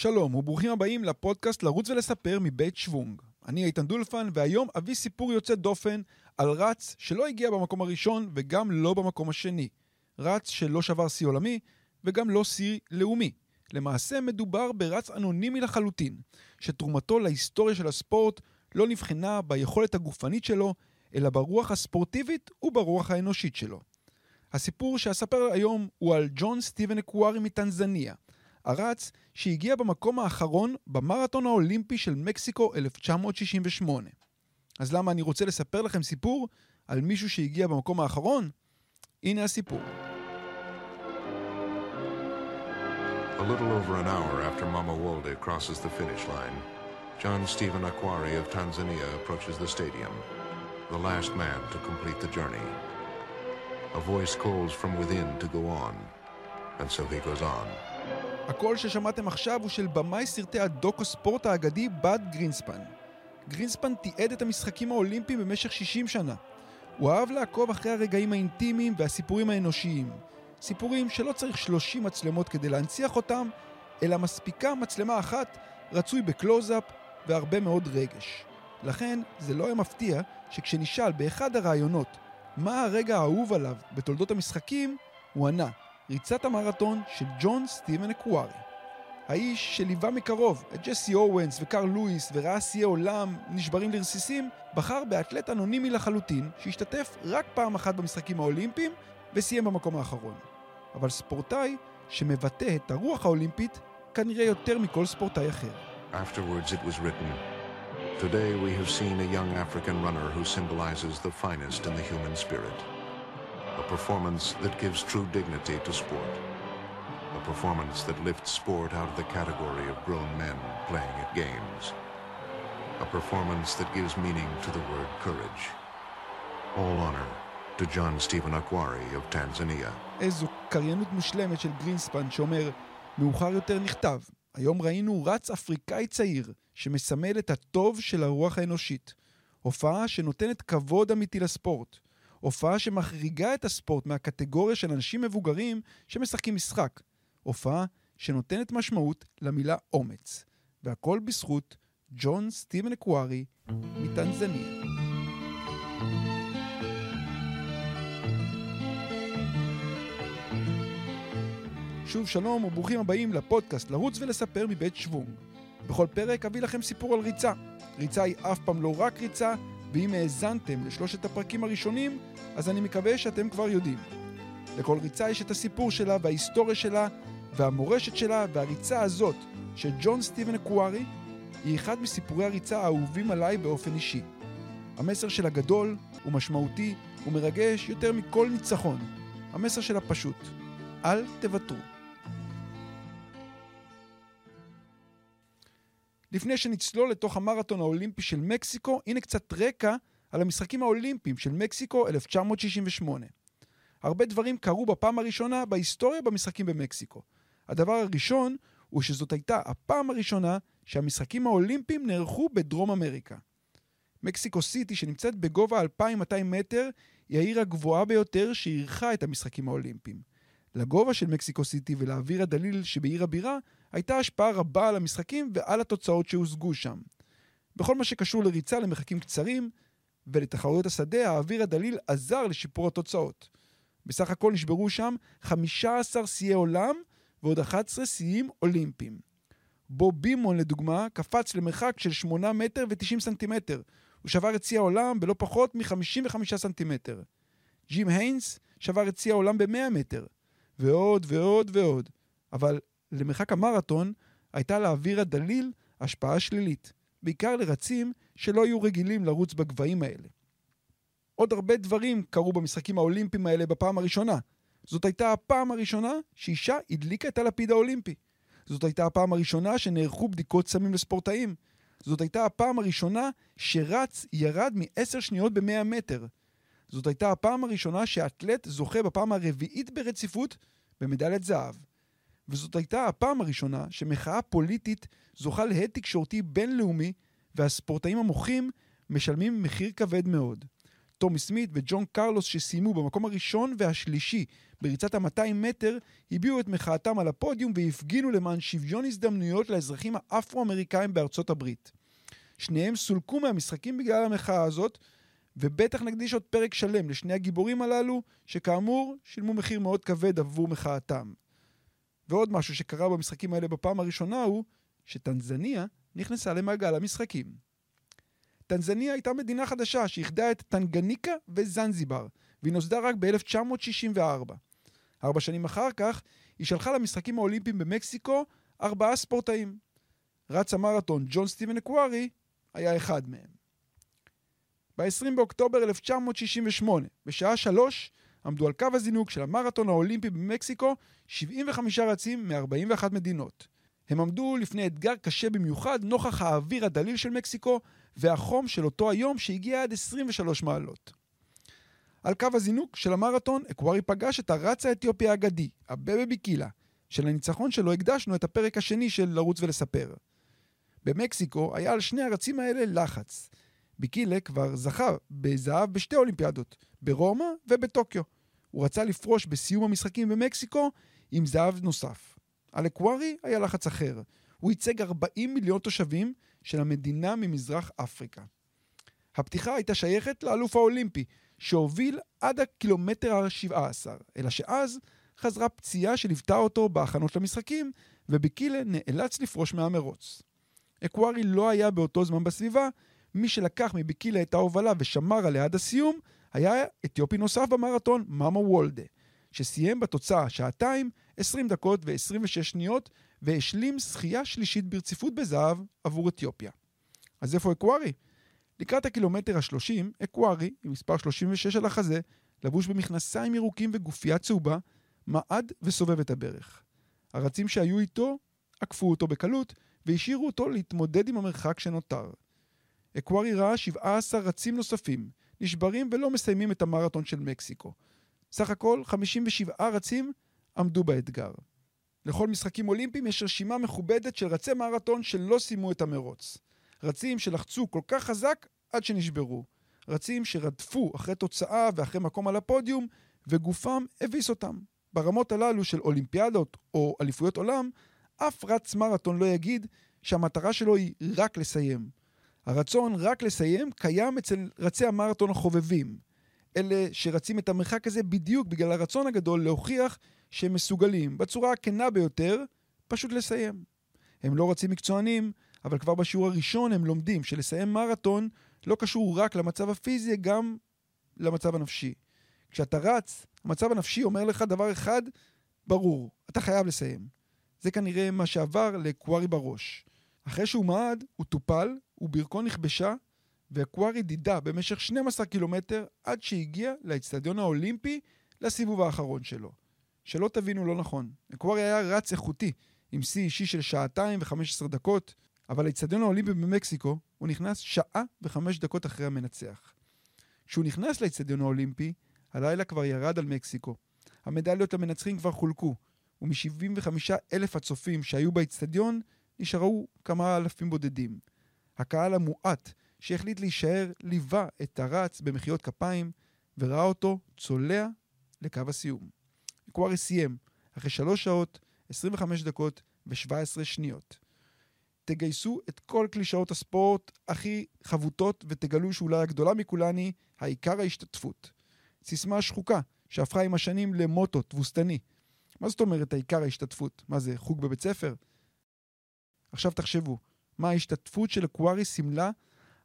שלום וברוכים הבאים לפודקאסט לרוץ ולספר מבית שוונג. אני איתן דולפן, והיום אביא סיפור יוצא דופן על רץ שלא הגיע במקום הראשון וגם לא במקום השני. רץ שלא שבר שיא עולמי וגם לא שיא לאומי. למעשה מדובר ברץ אנונימי לחלוטין, שתרומתו להיסטוריה של הספורט לא נבחנה ביכולת הגופנית שלו, אלא ברוח הספורטיבית וברוח האנושית שלו. הסיפור שאספר היום הוא על ג'ון סטיבן אקוארי מטנזניה, הרץ שהגיע במקום האחרון במרתון האולימפי של מקסיקו 1968. אז למה אני רוצה לספר לכם סיפור על מישהו שהגיע במקום האחרון? הנה הסיפור. A little over an hour after Mama Walde crosses the finish line, John Stephen Aquari of Tanzania approaches the stadium, the last man to complete the journey. A voice calls from within to go on, and so he goes on. הקול ששמעתם עכשיו הוא של במאי סרטי הדוקו ספורט האגדי בד גרינספן. גרינספן תיעד את המשחקים האולימפיים במשך 60 שנה. הוא אהב לעקוב אחרי הרגעים האינטימיים והסיפורים האנושיים. סיפורים שלא צריך 30 מצלמות כדי להנציח אותם, אלא מספיקה מצלמה אחת, רצוי בקלוזאפ והרבה מאוד רגש. לכן זה לא היה מפתיע שכשנשאל באחד הראיונות מה הרגע האהוב עליו בתולדות המשחקים, הוא ענה, ריצת המרתון של ג'ון סטיבן אקוארי. האיש שליווה מקרוב את ג'סי אורנס וקרל לואיס וראה שיאי עולם נשברים לרסיסים, בחר באתלט אנונימי לחלוטין שהשתתף רק פעם אחת במשחקים האולימפיים וסיים במקום האחרון. אבל ספורטאי שמבטא את הרוח האולימפית כנראה יותר מכל ספורטאי אחר. Afterwards, it was written Today we have seen a young African runner who symbolizes the finest in the human spirit. A performance that gives true dignity to sport. A performance that lifts sport out of the category of grown men playing at games. A performance that gives meaning to the word courage. All honor to John Stephen Aquari of Tanzania. איזו קריינות מושלמת של גרינספן שאומר, מאוחר יותר נכתב, היום ראינו רץ אפריקאי צעיר שמסמל את הטוב של הרוח האנושית. הופעה שנותנת כבוד אמיתי לספורט. הופעה שמחריגה את הספורט מהקטגוריה של אנשים מבוגרים שמשחקים משחק. הופעה שנותנת משמעות למילה אומץ. והכל בזכות ג'ון סטיבן אקוארי מטנזניה. שוב שלום וברוכים הבאים לפודקאסט לרוץ ולספר מבית שוונג. בכל פרק אביא לכם סיפור על ריצה. ריצה היא אף פעם לא רק ריצה, ואם האזנתם לשלושת הפרקים הראשונים, אז אני מקווה שאתם כבר יודעים. לכל ריצה יש את הסיפור שלה וההיסטוריה שלה והמורשת שלה, והריצה הזאת של ג'ון סטיבן אקוארי היא אחד מסיפורי הריצה האהובים עליי באופן אישי. המסר שלה גדול, הוא משמעותי, הוא מרגש יותר מכל ניצחון. המסר שלה פשוט, אל תוותרו. לפני שנצלול לתוך המרתון האולימפי של מקסיקו, הנה קצת רקע על המשחקים האולימפיים של מקסיקו 1968. הרבה דברים קרו בפעם הראשונה בהיסטוריה במשחקים במקסיקו. הדבר הראשון הוא שזאת הייתה הפעם הראשונה שהמשחקים האולימפיים נערכו בדרום אמריקה. מקסיקו סיטי, שנמצאת בגובה 2,200 מטר, היא העיר הגבוהה ביותר שאירחה את המשחקים האולימפיים. לגובה של מקסיקו סיטי ולאוויר הדליל שבעיר הבירה הייתה השפעה רבה על המשחקים ועל התוצאות שהושגו שם. בכל מה שקשור לריצה למרחקים קצרים ולתחרויות השדה, האוויר הדליל עזר לשיפור התוצאות. בסך הכל נשברו שם 15 שיאי עולם ועוד 11 שיאים אולימפיים. בו בימון לדוגמה קפץ למרחק של 8 מטר ו-90 סנטימטר. הוא שבר את שיא העולם בלא פחות מ-55 סנטימטר. ג'ים היינס שבר את שיא העולם ב-100 מטר. ועוד ועוד ועוד. אבל למרחק המרתון הייתה לאוויר הדליל השפעה שלילית, בעיקר לרצים שלא היו רגילים לרוץ בגבהים האלה. עוד הרבה דברים קרו במשחקים האולימפיים האלה בפעם הראשונה. זאת הייתה הפעם הראשונה שאישה הדליקה את הלפיד האולימפי. זאת הייתה הפעם הראשונה שנערכו בדיקות סמים לספורטאים. זאת הייתה הפעם הראשונה שרץ ירד מ-10 שניות ב-100 מטר. זאת הייתה הפעם הראשונה שאתלט זוכה בפעם הרביעית ברציפות במדליית זהב. וזאת הייתה הפעם הראשונה שמחאה פוליטית זוכה להד תקשורתי בינלאומי והספורטאים המוחים משלמים מחיר כבד מאוד. טומי סמית וג'ון קרלוס שסיימו במקום הראשון והשלישי בריצת ה-200 מטר, הביעו את מחאתם על הפודיום והפגינו למען שוויון הזדמנויות לאזרחים האפרו-אמריקאים בארצות הברית. שניהם סולקו מהמשחקים בגלל המחאה הזאת, ובטח נקדיש עוד פרק שלם לשני הגיבורים הללו, שכאמור שילמו מחיר מאוד כבד עבור מחאתם. ועוד משהו שקרה במשחקים האלה בפעם הראשונה הוא שטנזניה נכנסה למעגל המשחקים. טנזניה הייתה מדינה חדשה שאיחדה את טנגניקה וזנזיבר, והיא נוסדה רק ב-1964. ארבע שנים אחר כך, היא שלחה למשחקים האולימפיים במקסיקו ארבעה ספורטאים. רץ המרתון ג'ון סטיבן אקווארי היה אחד מהם. ב-20 באוקטובר 1968, בשעה שלוש, עמדו על קו הזינוק של המרתון האולימפי במקסיקו 75 רצים מ-41 מדינות. הם עמדו לפני אתגר קשה במיוחד נוכח האוויר הדליל של מקסיקו והחום של אותו היום שהגיע עד 23 מעלות. על קו הזינוק של המרתון, אקווארי פגש את הרץ האתיופי האגדי, הבבה ביקילה, שלניצחון שלו הקדשנו את הפרק השני של לרוץ ולספר. במקסיקו היה על שני הרצים האלה לחץ. ביקילה כבר זכה בזהב בשתי אולימפיאדות, ברומא ובטוקיו. הוא רצה לפרוש בסיום המשחקים במקסיקו עם זהב נוסף. על אקווארי היה לחץ אחר. הוא ייצג 40 מיליון תושבים של המדינה ממזרח אפריקה. הפתיחה הייתה שייכת לאלוף האולימפי, שהוביל עד הקילומטר ה-17, אלא שאז חזרה פציעה שליוותה אותו בהכנות למשחקים, וביקילה נאלץ לפרוש מהמרוץ. אקווארי לא היה באותו זמן בסביבה, מי שלקח מביקילה את ההובלה ושמר עליה עד הסיום, היה אתיופי נוסף במרתון, מאמה וולדה, שסיים בתוצאה שעתיים, 20 דקות ו-26 שניות, והשלים זכייה שלישית ברציפות בזהב עבור אתיופיה. אז איפה אקווארי? לקראת הקילומטר ה-30, אקווארי, עם מספר 36 על החזה, לבוש במכנסיים ירוקים וגופייה צהובה, מעד וסובב את הברך. הרצים שהיו איתו עקפו אותו בקלות והשאירו אותו להתמודד עם המרחק שנותר. אקווארי ראה 17 רצים נוספים, נשברים ולא מסיימים את המרתון של מקסיקו. סך הכל 57 רצים עמדו באתגר. לכל משחקים אולימפיים יש רשימה מכובדת של רצי מרתון שלא סיימו את המרוץ. רצים שלחצו כל כך חזק עד שנשברו. רצים שרדפו אחרי תוצאה ואחרי מקום על הפודיום, וגופם הביס אותם. ברמות הללו של אולימפיאדות או אליפויות עולם, אף רץ מרתון לא יגיד שהמטרה שלו היא רק לסיים. הרצון רק לסיים קיים אצל רצי המרתון החובבים. אלה שרצים את המרחק הזה בדיוק בגלל הרצון הגדול להוכיח שהם מסוגלים, בצורה הכנה ביותר, פשוט לסיים. הם לא רצים מקצוענים, אבל כבר בשיעור הראשון הם לומדים שלסיים מרתון לא קשור רק למצב הפיזי, גם למצב הנפשי. כשאתה רץ, המצב הנפשי אומר לך דבר אחד ברור, אתה חייב לסיים. זה כנראה מה שעבר לקווארי בראש. אחרי שהוא מעד, הוא טופל, וברכו נכבשה, וקווארי דידה במשך 12 קילומטר עד שהגיע לאצטדיון האולימפי לסיבוב האחרון שלו. שלא תבינו לא נכון, קווארי היה רץ איכותי, עם שיא אישי של שעתיים ו-15 דקות, אבל לאצטדיון האולימפי במקסיקו הוא נכנס שעה וחמש דקות אחרי המנצח. כשהוא נכנס לאצטדיון האולימפי, הלילה כבר ירד על מקסיקו. המדליות למנצחים כבר חולקו, ומ-75 אלף הצופים שהיו באצטדיון, נשארו כמה אלפים בודדים. הקהל המועט שהחליט להישאר ליווה את הרץ במחיאות כפיים וראה אותו צולע לקו הסיום. אקוארי סיים אחרי 3 שעות, 25 דקות ו-17 שניות. תגייסו את כל קלישאות הספורט הכי חבוטות ותגלו שאולי הגדולה מכולן היא העיקר ההשתתפות. סיסמה שחוקה שהפכה עם השנים למוטו תבוסתני. מה זאת אומרת העיקר ההשתתפות? מה זה, חוג בבית ספר? עכשיו תחשבו, מה ההשתתפות של אקווארי סימלה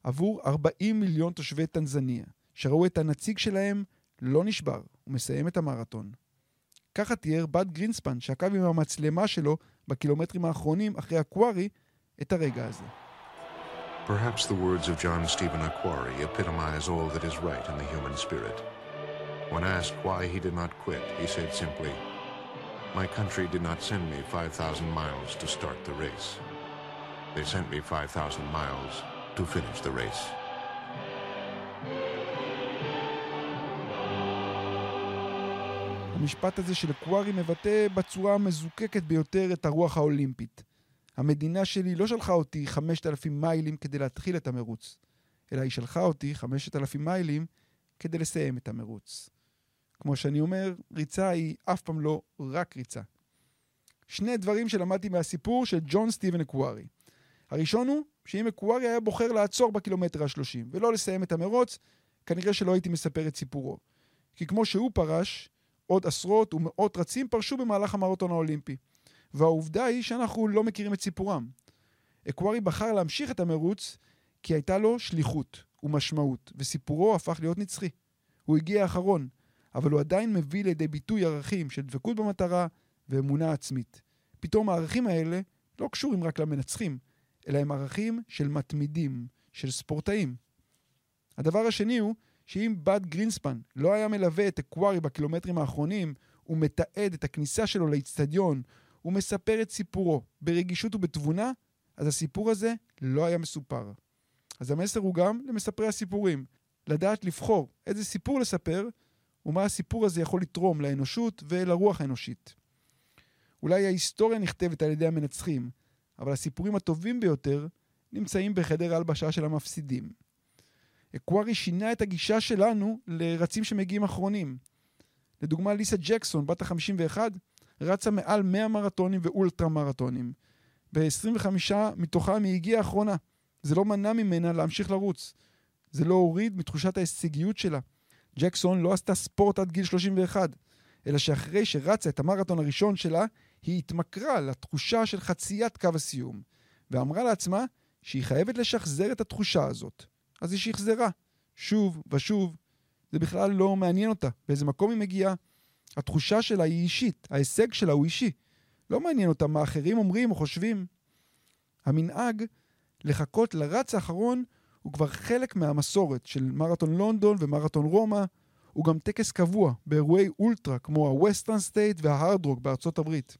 עבור 40 מיליון תושבי טנזניה, שראו את הנציג שלהם לא נשבר ומסיים את המרתון. ככה תיאר בד גרינספן, שעקב עם המצלמה שלו בקילומטרים האחרונים אחרי אקווארי, את הרגע הזה. Perhaps the words of John Stephen Aquari epitomize all that is right in the human spirit. When asked why he did not quit, he said simply, My country did not send me 5,000 miles to start the race. They sent me 5,000 miles to finish the race. המשפט הזה של אקווארי מבטא בצורה המזוקקת ביותר את הרוח האולימפית. המדינה שלי לא שלחה אותי 5,000 מיילים כדי להתחיל את המרוץ, אלא היא שלחה אותי 5,000 מיילים כדי לסיים את המרוץ. כמו שאני אומר, ריצה היא אף פעם לא רק ריצה. שני דברים שלמדתי מהסיפור של ג'ון סטיבן אקווארי. הראשון הוא שאם אקווארי היה בוחר לעצור בקילומטר ה-30 ולא לסיים את המרוץ, כנראה שלא הייתי מספר את סיפורו. כי כמו שהוא פרש, עוד עשרות ומאות רצים פרשו במהלך המרתון האולימפי. והעובדה היא שאנחנו לא מכירים את סיפורם. אקווארי בחר להמשיך את המרוץ כי הייתה לו שליחות ומשמעות, וסיפורו הפך להיות נצחי. הוא הגיע האחרון, אבל הוא עדיין מביא לידי ביטוי ערכים של דבקות במטרה ואמונה עצמית. פתאום הערכים האלה לא קשורים רק למנצחים, אלא הם ערכים של מתמידים, של ספורטאים. הדבר השני הוא שאם בד גרינספן לא היה מלווה את אקווארי בקילומטרים האחרונים, ומתעד את הכניסה שלו לאיצטדיון, ומספר את סיפורו ברגישות ובתבונה, אז הסיפור הזה לא היה מסופר. אז המסר הוא גם למספרי הסיפורים, לדעת לבחור איזה סיפור לספר, ומה הסיפור הזה יכול לתרום לאנושות ולרוח האנושית. אולי ההיסטוריה נכתבת על ידי המנצחים, אבל הסיפורים הטובים ביותר נמצאים בחדר ההלבשה של המפסידים. אקווארי שינה את הגישה שלנו לרצים שמגיעים אחרונים. לדוגמה, ליסה ג'קסון, בת ה-51, רצה מעל 100 מרתונים ואולטרה מרתונים. ב-25 מתוכם היא הגיעה אחרונה. זה לא מנע ממנה להמשיך לרוץ. זה לא הוריד מתחושת ההישגיות שלה. ג'קסון לא עשתה ספורט עד גיל 31, אלא שאחרי שרצה את המרתון הראשון שלה, היא התמכרה לתחושה של חציית קו הסיום, ואמרה לעצמה שהיא חייבת לשחזר את התחושה הזאת. אז היא שחזרה, שוב ושוב. זה בכלל לא מעניין אותה באיזה מקום היא מגיעה. התחושה שלה היא אישית, ההישג שלה הוא אישי. לא מעניין אותה מה אחרים אומרים או חושבים. המנהג לחכות לרץ האחרון הוא כבר חלק מהמסורת של מרתון לונדון ומרתון רומא. הוא גם טקס קבוע באירועי אולטרה כמו ה Western States וה Hardrock בארצות הברית.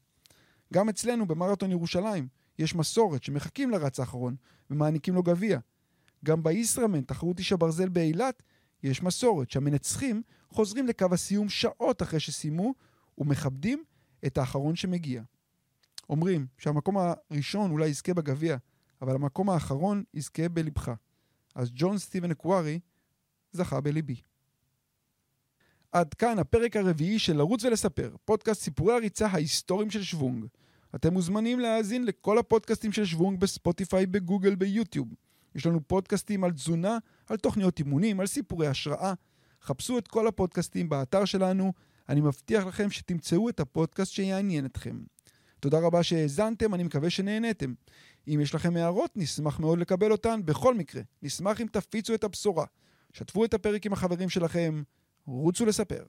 גם אצלנו במרתון ירושלים יש מסורת שמחכים לרץ האחרון ומעניקים לו גביע. גם בישראמנט, תחרות איש הברזל באילת, יש מסורת שהמנצחים חוזרים לקו הסיום שעות אחרי שסיימו ומכבדים את האחרון שמגיע. אומרים שהמקום הראשון אולי יזכה בגביע, אבל המקום האחרון יזכה בלבך. אז ג'ון סטיבן אקווארי זכה בליבי. עד כאן הפרק הרביעי של לרוץ ולספר, פודקאסט סיפורי הריצה ההיסטוריים של שוונג. אתם מוזמנים להאזין לכל הפודקאסטים של שוונג בספוטיפיי, בגוגל, ביוטיוב. יש לנו פודקאסטים על תזונה, על תוכניות אימונים, על סיפורי השראה. חפשו את כל הפודקאסטים באתר שלנו, אני מבטיח לכם שתמצאו את הפודקאסט שיעניין אתכם. תודה רבה שהאזנתם, אני מקווה שנהניתם. אם יש לכם הערות, נשמח מאוד לקבל אותן. בכל מקרה, נשמח אם תפיצו את הבשורה. שתפו את הפרק עם החברים שלכם, רוצו לספר.